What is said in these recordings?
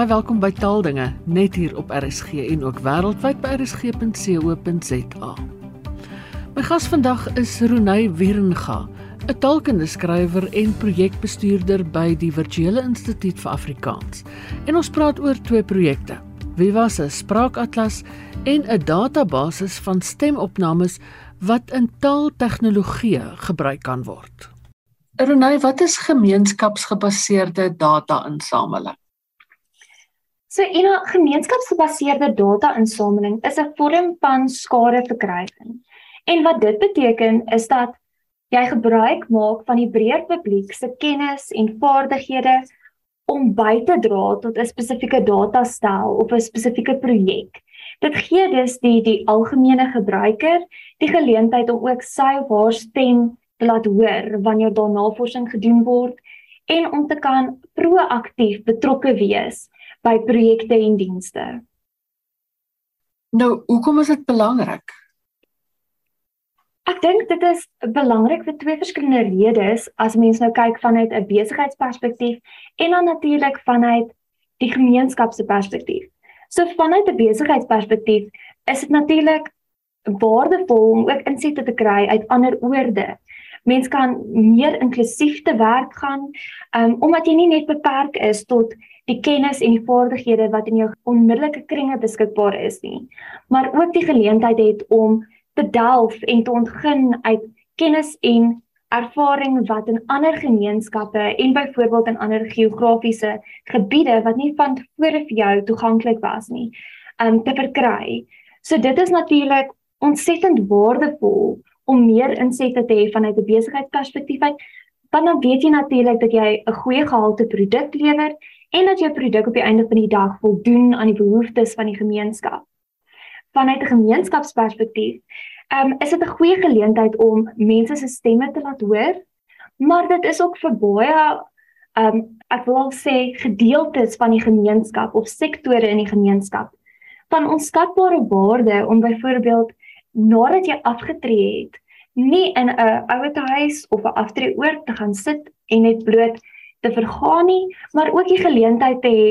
Baie welkom by Taaldinge net hier op RSG en ook wêreldwyd by rsg.co.za. My gas vandag is Ronay Wierenga, 'n taalkundige skrywer en projekbestuurder by die Virtuele Instituut vir Afrikaans. En ons praat oor twee projekte. Viva se spraakatlas en 'n database van stemopnames wat in taaltegnologie gebruik kan word. Ronay, wat is gemeenskapsgebaseerde data-insameling? So 'n gemeenskapsgebaseerde data-insameling is 'n vorm van skadeverkryging. En wat dit beteken is dat jy gebruik maak van die breër publiek se kennis en vaardighede om by te dra tot 'n spesifieke datastel of 'n spesifieke projek. Dit gee dus die die algemene gebruiker die geleentheid om ook sy of haar stem te laat hoor wanneer daar navorsing gedoen word en om te kan proaktief betrokke wees by projekte en dienste. Nou, hoekom is dit belangrik? Ek dink dit is belangrik vir twee verskillende redes as mens nou kyk vanuit 'n besigheidsperspektief en dan natuurlik vanuit die gemeenskap se perspektief. So vanuit 'n besigheidsperspektief is dit natuurlik waardevol om ook insette te kry uit ander oorde. Mens kan meer inklusief te werk gaan, um, omdat jy nie net beperk is tot die kennis en die vaardighede wat in jou onmiddellike kringe beskikbaar is nie, maar ook die geleentheid het om te delf en te ontgin uit kennis en ervaring wat in ander gemeenskappe en byvoorbeeld in ander geografiese gebiede wat nie van tevore vir jou toeganklik was nie, um te verkry. So dit is natuurlik ontsettend waardevol om meer insette te hê vanuit 'n besigheidsperspektief uit, want dan weet jy natuurlik dat jy 'n goeie gehalte produk lewer en dat jou produk op die einde van die dag voldoen aan die behoeftes van die gemeenskap. Vanuit 'n gemeenskapsperspektief, um, is dit 'n goeie geleentheid om mense se stemme te laat hoor, maar dit is ook vir baie um ek wil sê gedeeltes van die gemeenskap of sektore in die gemeenskap van onskatbare waarde om byvoorbeeld nadat jy afgetree het, nie in 'n ouete huis of 'n aftreeoord te gaan sit en net bloot te vergaan nie, maar ook die geleentheid te hê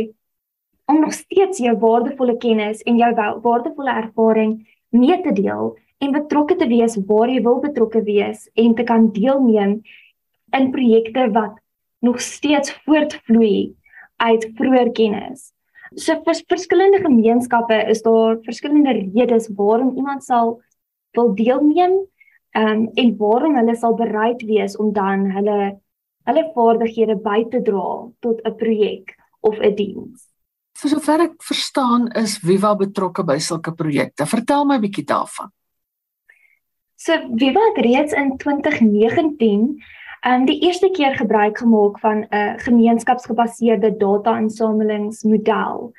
om nog steeds jou waardevolle kennis en jou waardevolle ervaring mee te deel en betrokke te wees waar jy wil betrokke wees en te kan deelneem in projekte wat nog steeds voortvloei uit vroeër kennis. So vir verskillende gemeenskappe is daar verskillende redes waarom iemand sal wil deelneem um, en waarom hulle sal bereid wees om dan hulle hulle vaardighede by te dra tot 'n projek of 'n diens. Vir sover ek verstaan is Viva betrokke by sulke projekte. Vertel my 'n bietjie daarvan. So Viva het reeds in 2019 um die eerste keer gebruik gemaak van 'n gemeenskapsgebaseerde data-insamelingsmodel.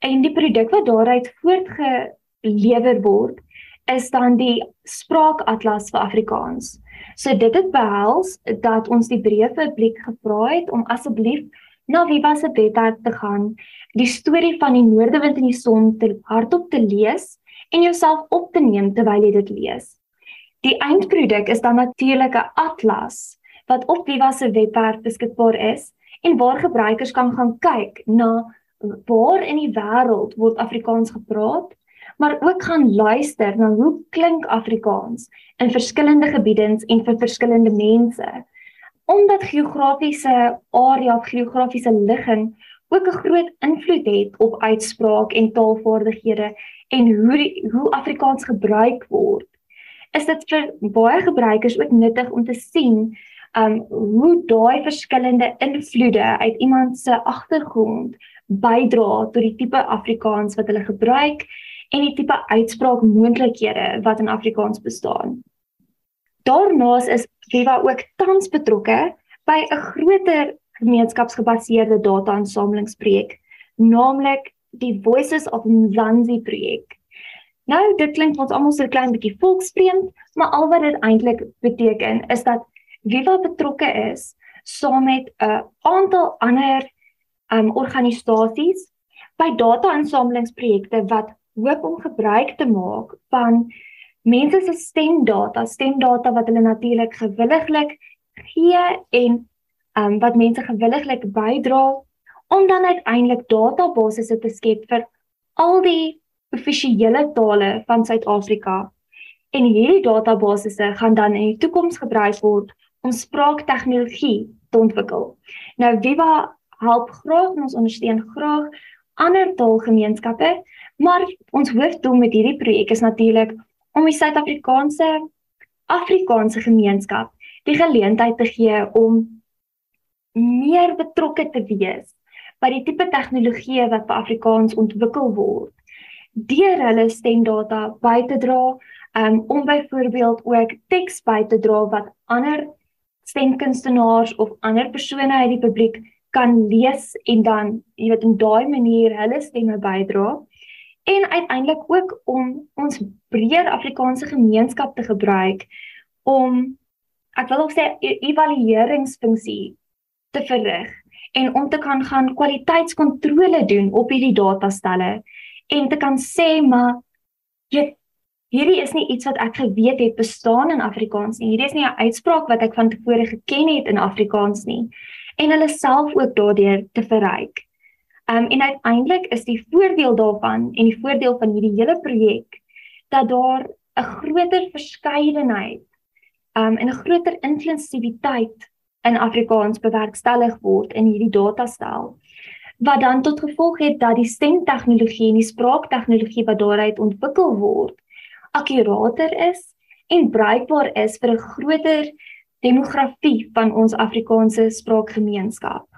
En die produk wat daaruit voortgelewer word, is dan die spraakatlas vir Afrikaans. So dit het behels dat ons die breë publiek gevra het om asseblief na Viva se webwerf te gaan, die storie van die noordewind en die son te hardop te lees en jouself op te neem terwyl jy dit lees. Die eindproduk is dan natuurlik 'n atlas wat op Viva se webwerf beskikbaar is en waar gebruikers kan gaan kyk na waar in die wêreld word Afrikaans gepraat maar ook gaan luister na hoe klink Afrikaans in verskillende gebiedens en vir verskillende mense. Omdat geografiese area of geografiese ligging ook 'n groot invloed het op uitspraak en taalvaardighede en hoe die, hoe Afrikaans gebruik word, is dit vir baie gebruikers ook nuttig om te sien um hoe daai verskillende invloede uit iemand se agtergrond bydra tot die tipe Afrikaans wat hulle gebruik en die tipe uitspraakmoontlikhede wat in Afrikaans bestaan. Daarnaas is Viva ook tans betrokke by 'n groter gemeenskapsgebaseerde data-insamelingsprojek, naamlik die Voices of Mzansi projek. Nou, dit klink ons almal so klein bietjie volksvreemd, maar al wat dit eintlik beteken is dat Viva betrokke is saam met 'n aantal ander um organisasies by data-insamelingsprojekte wat hoop om gebruik te maak van mense se stemdata, stemdata wat hulle natuurlik gewilliglik gee en um, wat mense gewilliglik bydra om dan uiteindelik databasisse te skep vir al die offisiële tale van Suid-Afrika. En hierdie databasisse gaan dan in die toekoms gebruik word om spraaktegnologie te ontwikkel. Nou Viva help graag en ons ondersteun graag ander taalgemeenskappe, maar ons hoofdoel met hierdie projek is natuurlik om die Suid-Afrikaanse Afrikaanse gemeenskap die geleentheid te gee om meer betrokke te wees by die tipe tegnologie wat vir Afrikaans ontwikkel word. Deur hulle stemdata by te dra um, om byvoorbeeld ook teks by te dra wat ander stemkunstenaars of ander persone uit die publiek kan lees en dan jy weet in daai manier hulle stemme bydra en uiteindelik ook om ons breër Afrikaanse gemeenskap te gebruik om ek wil ook sê e-, evalueringsfunksie te verrig en om te kan gaan kwaliteitskontrole doen op hierdie datastelle en te kan sê maar jy hierdie is nie iets wat ek geweet het bestaan in Afrikaans nie. Hierdie is nie 'n uitspraak wat ek van tevore geken het in Afrikaans nie en hulle self ook daardeur te verryk. Um en uiteindelik is die voordeel daarvan en die voordeel van hierdie hele projek dat daar 'n groter verskeidenheid um en 'n groter inklusiwiteit in Afrikaans bewerkstellig word in hierdie datastel wat dan tot gevolg het dat die stemtegnologie en die spraaktegnologie wat daaruit ontwikkel word akkurater is en bruikbaar is vir 'n groter demografie van ons Afrikaanse spraakgemeenskap.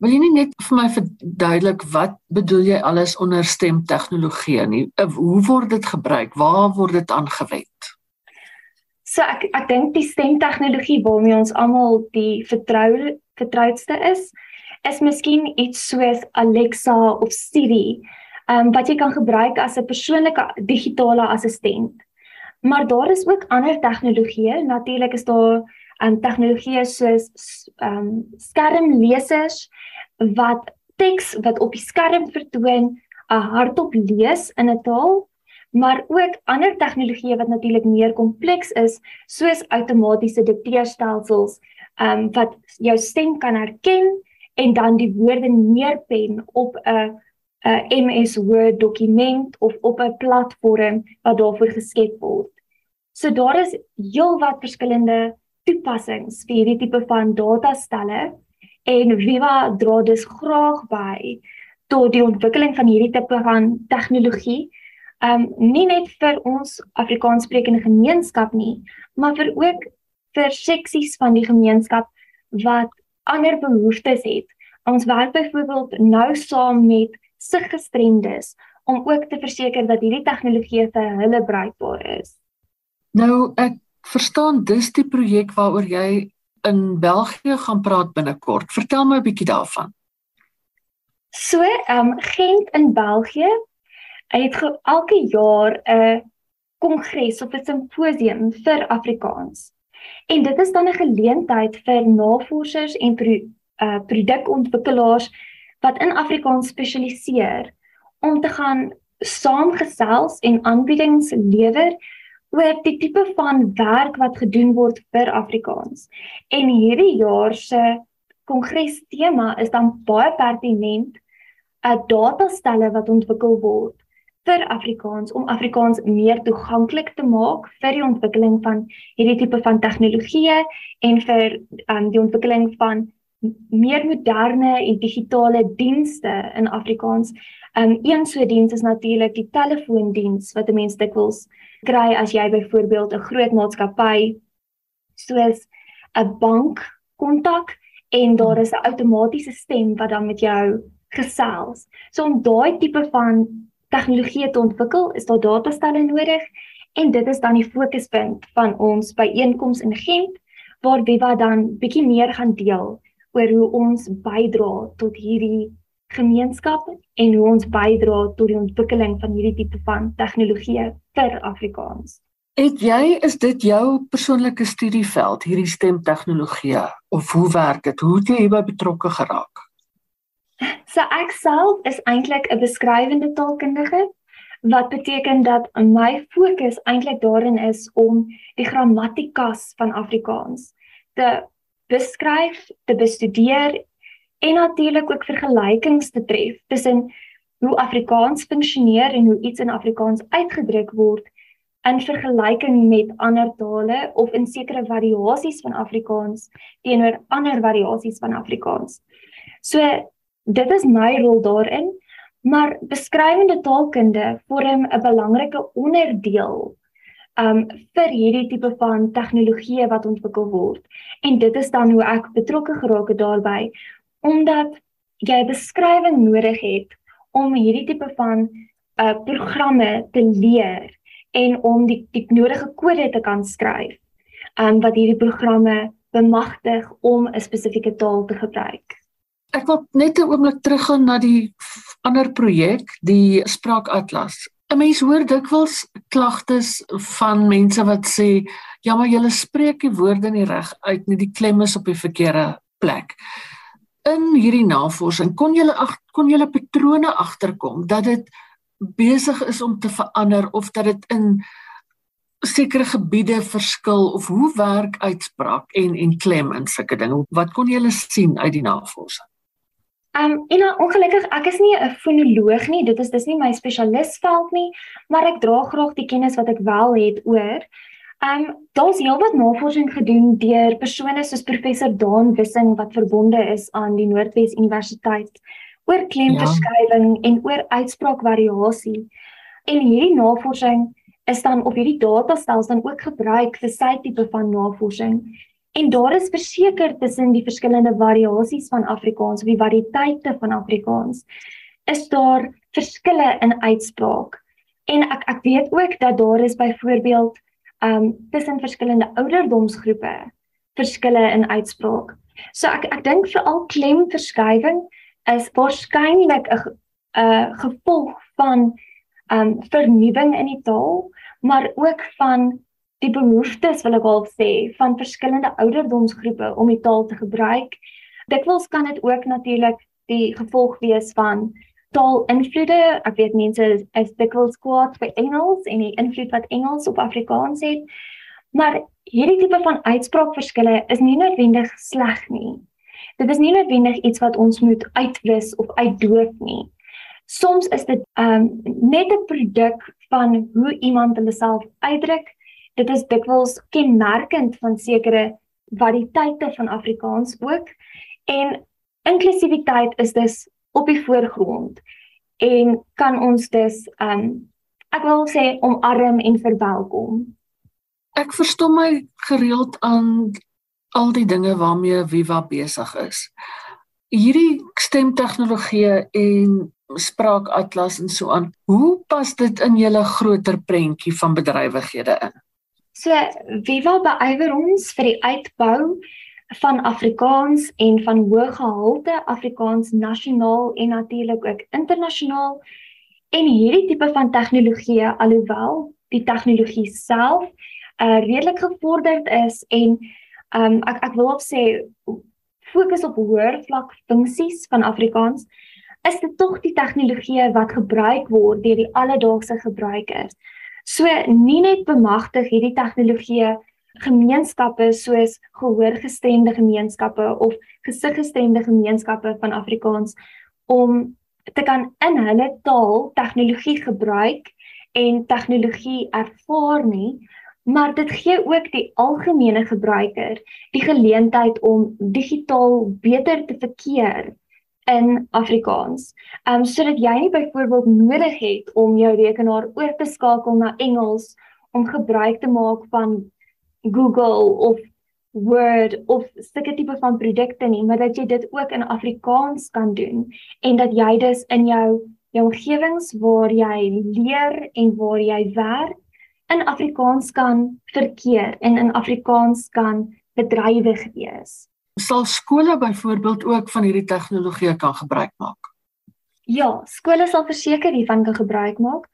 Wil jy nie net vir my verduidelik wat bedoel jy alles onder stemtegnologie nie? Hoe word dit gebruik? Waar word dit aangewend? So ek ek dink die stemtegnologie waarmee ons almal die vertrou vertroudste is, is miskien iets soos Alexa of Siri, um, wat jy kan gebruik as 'n persoonlike digitale assistent. Maar daar is ook ander tegnologieë. Natuurlik is daar um tegnologieë soos um skermlesers wat teks wat op die skerm vertoon, 'n hardop lees in 'n taal maar ook ander tegnologieë wat natuurlik meer kompleks is soos outomatiese dikteerstelsels um wat jou stem kan herken en dan die woorde neerpen op 'n 'n MS Word dokument of op 'n platform wat daarvoor geskep word. So daar is heelwat verskillende toepassings vir hierdie tipe van datastelle en Viva dra dus graag by tot die ontwikkeling van hierdie tipe van tegnologie. Um nie net vir ons Afrikaanssprekende gemeenskap nie, maar vir ook vir seksies van die gemeenskap wat ander behoeftes het. Ons werk byvoorbeeld nou saam met siggestremdes om ook te verseker dat hierdie tegnologie vir hulle bruikbaar is. Nou ek verstaan dis die projek waaroor jy in België gaan praat binnekort. Vertel my 'n bietjie daarvan. So, ehm um, Gent in België het elke jaar 'n kongres of 'n simposium vir Afrikaans. En dit is dan 'n geleentheid vir navorsers en pro, uh, produkontwikkelaars wat in Afrikaans spesialiseer om te gaan saamgesels en aanbiedings lewer oor die tipe van werk wat gedoen word vir Afrikaans. En hierdie jaar se kongres tema is dan baie pertinent 'n datastelle wat ontwikkel word vir Afrikaans om Afrikaans meer toeganklik te maak vir die ontwikkeling van hierdie tipe van tegnologieë en vir um, die ontwikkeling van meer moderne en digitale dienste in Afrikaans. Um een so diens is natuurlik die telefoondiens wat 'n mens dikwels kry as jy byvoorbeeld 'n groot maatskappy soos 'n bank kontak en daar is 'n outomatiese stem wat dan met jou gesels. So om daai tipe van tegnologie te ontwikkel, is daar datastelle nodig en dit is dan die fokuspunt van ons byeenkoms in Gent waar Viva dan bietjie meer gaan deel oor hoe ons bydra tot hierdie gemeenskap en hoe ons bydra tot die ontwikkeling van hierdie tipe van tegnologie vir Afrikaans. Het jy is dit jou persoonlike studieveld hierdie stemtegnologie of hoe werk dit? Hoe het jy hierby betrokke geraak? So ek self is eintlik 'n beskrywende taalkundige wat beteken dat my fokus eintlik daarin is om die grammatikas van Afrikaans te beskryf, te bestudeer en natuurlik ook vergelykings te tref tussen hoe Afrikaans funksioneer en hoe iets in Afrikaans uitgedruk word in vergelyking met ander tale of in sekere variasies van Afrikaans teenoor ander variasies van Afrikaans. So dit is my rol daarin, maar beskrywende taalkunde vorm 'n belangrike onderdeel um vir hierdie tipe van tegnologie wat ontwikkel word. En dit is dan hoe ek betrokke geraak het daarbey omdat jy beskrywing nodig het om hierdie tipe van uh programme te leer en om die die nodige kode te kan skryf. Um wat hierdie programme bemagtig om 'n spesifieke taal te gebruik. Ek wil net 'n oomblik teruggaan na die ander projek, die Spraakatlas. 'n Mens hoor dikwels klagtes van mense wat sê, "Ja, maar julle spreek die woorde nie reg uit nie, die klem is op die verkeerde plek." In hierdie navorsing kon julle kon julle patrone agterkom dat dit besig is om te verander of dat dit in sekere gebiede verskil of hoe werk uitspraak en en klem in sulke dinge. Wat kon julle sien uit die navorsing? Um en ongelukkig ek is nie 'n fonoloog nie. Dit is dis nie my spesialisveld nie, maar ek dra graag die kennis wat ek wel het oor. Um daar's heelwat navorsing gedoen deur persone soos professor Daan Wissing wat verbonde is aan die Noordwes Universiteit oor klemverskuiwing ja. en oor uitspraakvariasie. En hierdie navorsing is dan op hierdie datastelsel dan ook gebruik vir sy tipe van navorsing. En daar is verseker tussen die verskillende variasies van Afrikaans of die variëteite van Afrikaans is daar verskille in uitspraak. En ek ek weet ook dat daar is byvoorbeeld um tussen verskillende ouderdomsgroepe verskille in uitspraak. So ek ek dink veral klemverskywing is waarskynlik 'n 'n gevolg van um vernuwing in die taal, maar ook van die behoeftes wil ek al sê van verskillende ouderdomsgroepe om die taal te gebruik. Dikwels kan dit ook natuurlik die gevolg wees van taalinvloede. Ek weet mense is, is dikwels kwaad vir Engels en die invloed wat Engels op Afrikaans het. Maar hierdie tipe van uitspraakverskille is nie noodwendig sleg nie. Dit is nie noodwendig iets wat ons moet uitwis of uitdoof nie. Soms is dit um net 'n produk van hoe iemand hulle self uitdruk dit is dikwels kenmerkend van sekere variëteite van Afrikaans ook en inklusiwiteit is dus op die voorgrond en kan ons dus um ek wil sê omarm en verwelkom. Ek verstom my gereeld aan al die dinge waarmee Viva besig is. Hierdie stemtegnologie en spraakatlas en so aan. Hoe pas dit in julle groter prentjie van bedrywighede in? So Viva beywer ons vir die uitbou van Afrikaans en van hoë gehalte Afrikaans nasionaal en natuurlik ook internasionaal. En hierdie tipe van tegnologie alhoewel die tegnologie self uh redelik gevorderd is en um ek ek wil op sê fokus op hoër vlak funksies van Afrikaans is dit tog die tegnologie wat gebruik word deur die alledaagse gebruikers. So nie net bemagtig hierdie tegnologie gemeenskappe soos gehoorgestremde gemeenskappe of gesiggestremde gemeenskappe van Afrikaans om te kan in hulle taal tegnologie gebruik en tegnologie ervaar nie maar dit gee ook die algemene gebruiker die geleentheid om digitaal beter te verkeer in Afrikaans. Ehm um, sodat jy nie byvoorbeeld nodig het om jou rekenaar oor te skakel na Engels om gebruik te maak van Google of Word of sulke tipe van produkte nie, maar dat jy dit ook in Afrikaans kan doen en dat jy dus in jou jou omgewings waar jy leer en waar jy werk in Afrikaans kan verkeer en in Afrikaans kan bedrywig wees sal skole byvoorbeeld ook van hierdie tegnologie kan gebruik maak? Ja, skole sal verseker hiervan kan gebruik maak.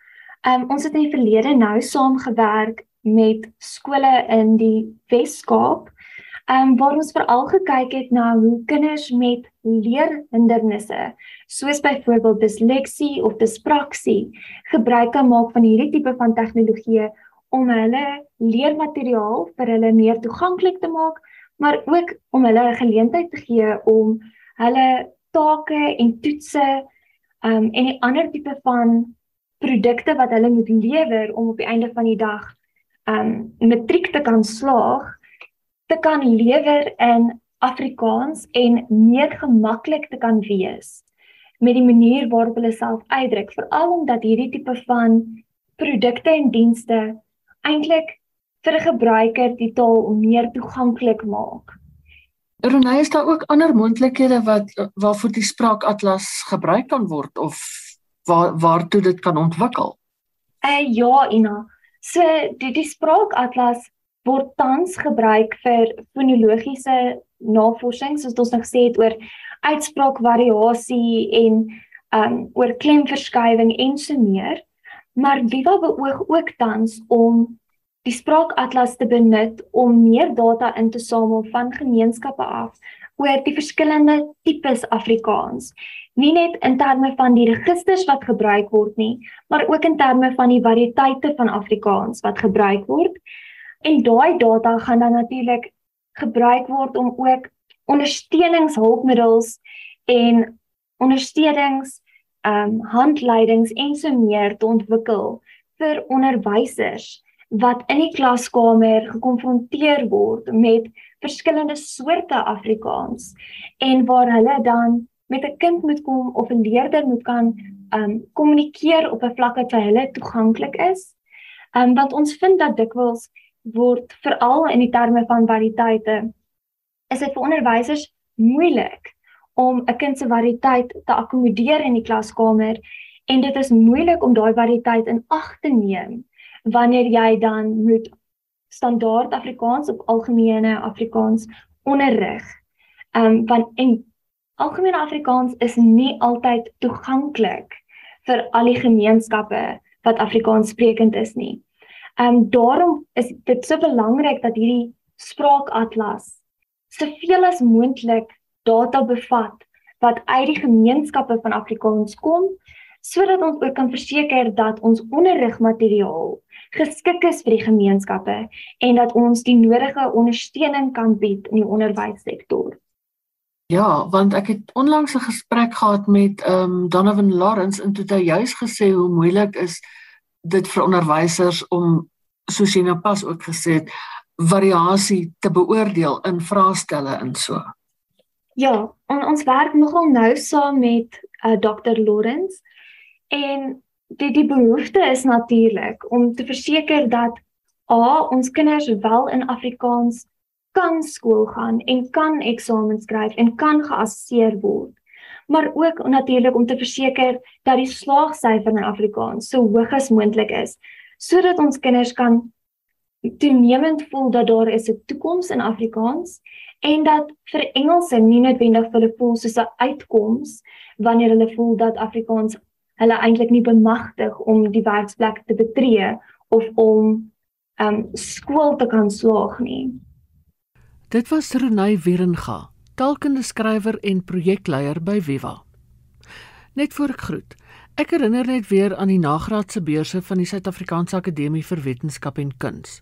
Um, ons het in die verlede nou saamgewerk met skole in die Wes-Kaap. Ehm um, waar ons veral gekyk het na hoe kinders met leerhindernisse, soos byvoorbeeld disleksie of dispraksie, gebruik kan maak van hierdie tipe van tegnologie om hulle leermateriaal vir hulle meer toeganklik te maak maar ook om hulle 'n geleentheid te gee om hulle take en toetse um en die ander tipe van produkte wat hulle moet lewer om op die einde van die dag um matriek te kan slaag te kan lewer in Afrikaans en meer gemaklik te kan wees met die manier waarop hulle self uitdruk veral omdat hierdie tipe van produkte en dienste eintlik vir 'n gebruiker die taal meer toeganklik maak. Renée, is daar ook ander moontlikhede wat waarvoor die spraakatlas gebruik kan word of waar waartoe dit kan ontwikkel? Eh uh, ja, Ina. So die die spraakatlas word tans gebruik vir fonologiese navorsing soos ons nou gesê het oor uitspraakvariasie en um oor klemverskywing en so meer. Maar Viva beoog ook tans om die spraakatlas te benut om meer data in te samel van gemeenskappe af oor die verskillende tipes Afrikaans. Nie net in terme van die registers wat gebruik word nie, maar ook in terme van die variëteite van Afrikaans wat gebruik word. En daai data gaan dan natuurlik gebruik word om ook ondersteuningshulpmiddels en ondersteunings ehm um, handleidings en so meer te ontwikkel vir onderwysers wat in die klaskamer gekonfronteer word met verskillende soorte Afrikaans en waar hulle dan met 'n kind moet kom of 'n leerder moet kan um kommunikeer op 'n vlak wat vir hulle toeganklik is. Um want ons vind dat dikwels word veral in die terme van variëteite is dit vir onderwysers moeilik om 'n kind se variëteit te akkommodeer in die klaskamer en dit is moeilik om daai variëteit in ag te neem wanneer jy dan moet standaard Afrikaans of algemene Afrikaans onderrig. Ehm um, want en algemene Afrikaans is nie altyd toeganklik vir al die gemeenskappe wat Afrikaans sprekend is nie. Ehm um, daarom is dit so belangrik dat hierdie spraakatlas soveel as moontlik data bevat wat uit die gemeenskappe van Afrikaans kom sodat ons ook kan verseker dat ons onderrigmateriaal geskik is vir die gemeenskappe en dat ons die nodige ondersteuning kan bied in die onderwyssektor. Ja, want ek het onlangs 'n gesprek gehad met ehm um, Donovan Lawrence en toe het hy juis gesê hoe moeilik is dit vir onderwysers om soos jy nou pas ook gesê het variasie te beoordeel in vraestelle en so. Ja, on, ons werk nogal nou saam met uh, eh, Dr Lawrence en die die behoefte is natuurlik om te verseker dat a ons kinders wel in Afrikaans kan skool gaan en kan eksamens skryf en kan geassesseer word maar ook natuurlik om te verseker dat die slaagsyfer in Afrikaans so hoog as moontlik is sodat ons kinders kan toenemend voel dat daar is 'n toekoms in Afrikaans en dat vir Engelse nie noodwendig hulle voel soos 'n uitkoms wanneer hulle voel dat Afrikaans hulle eintlik nie bemagtig om die werksplek te betree of om um skool te kan slaag nie. Dit was Renay Wierenga, taalkundige skrywer en projekleier by Viva. Net voor ek groet. Ek herinner net weer aan die nagraadse beurse van die Suid-Afrikaanse Akademie vir Wetenskap en Kuns.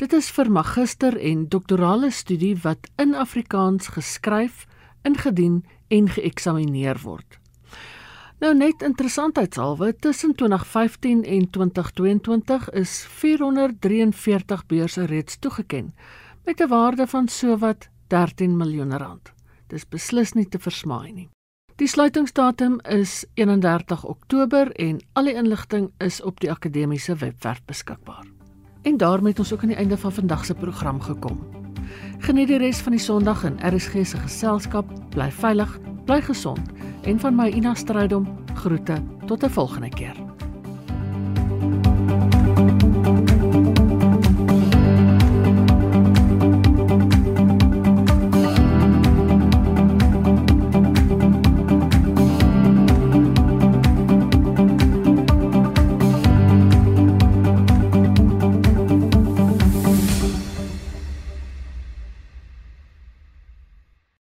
Dit is vir magister en doktorale studie wat in Afrikaans geskryf, ingedien en geëksamineer word. Nou net interessantheidshalwe tussen 2015 en 2022 is 443 beurse reeds toegeken met 'n waarde van sowat 13 miljoen rand. Dis beslis nie te versmaai nie. Die sluitingsdatum is 31 Oktober en al die inligting is op die akademiese webwerf beskikbaar. En daarmee het ons ook aan die einde van vandag se program gekom. Geniet die res van die Sondag in RSG se geselskap. Bly veilig, bly gesond en van my Ina Strydom groete tot 'n volgende keer.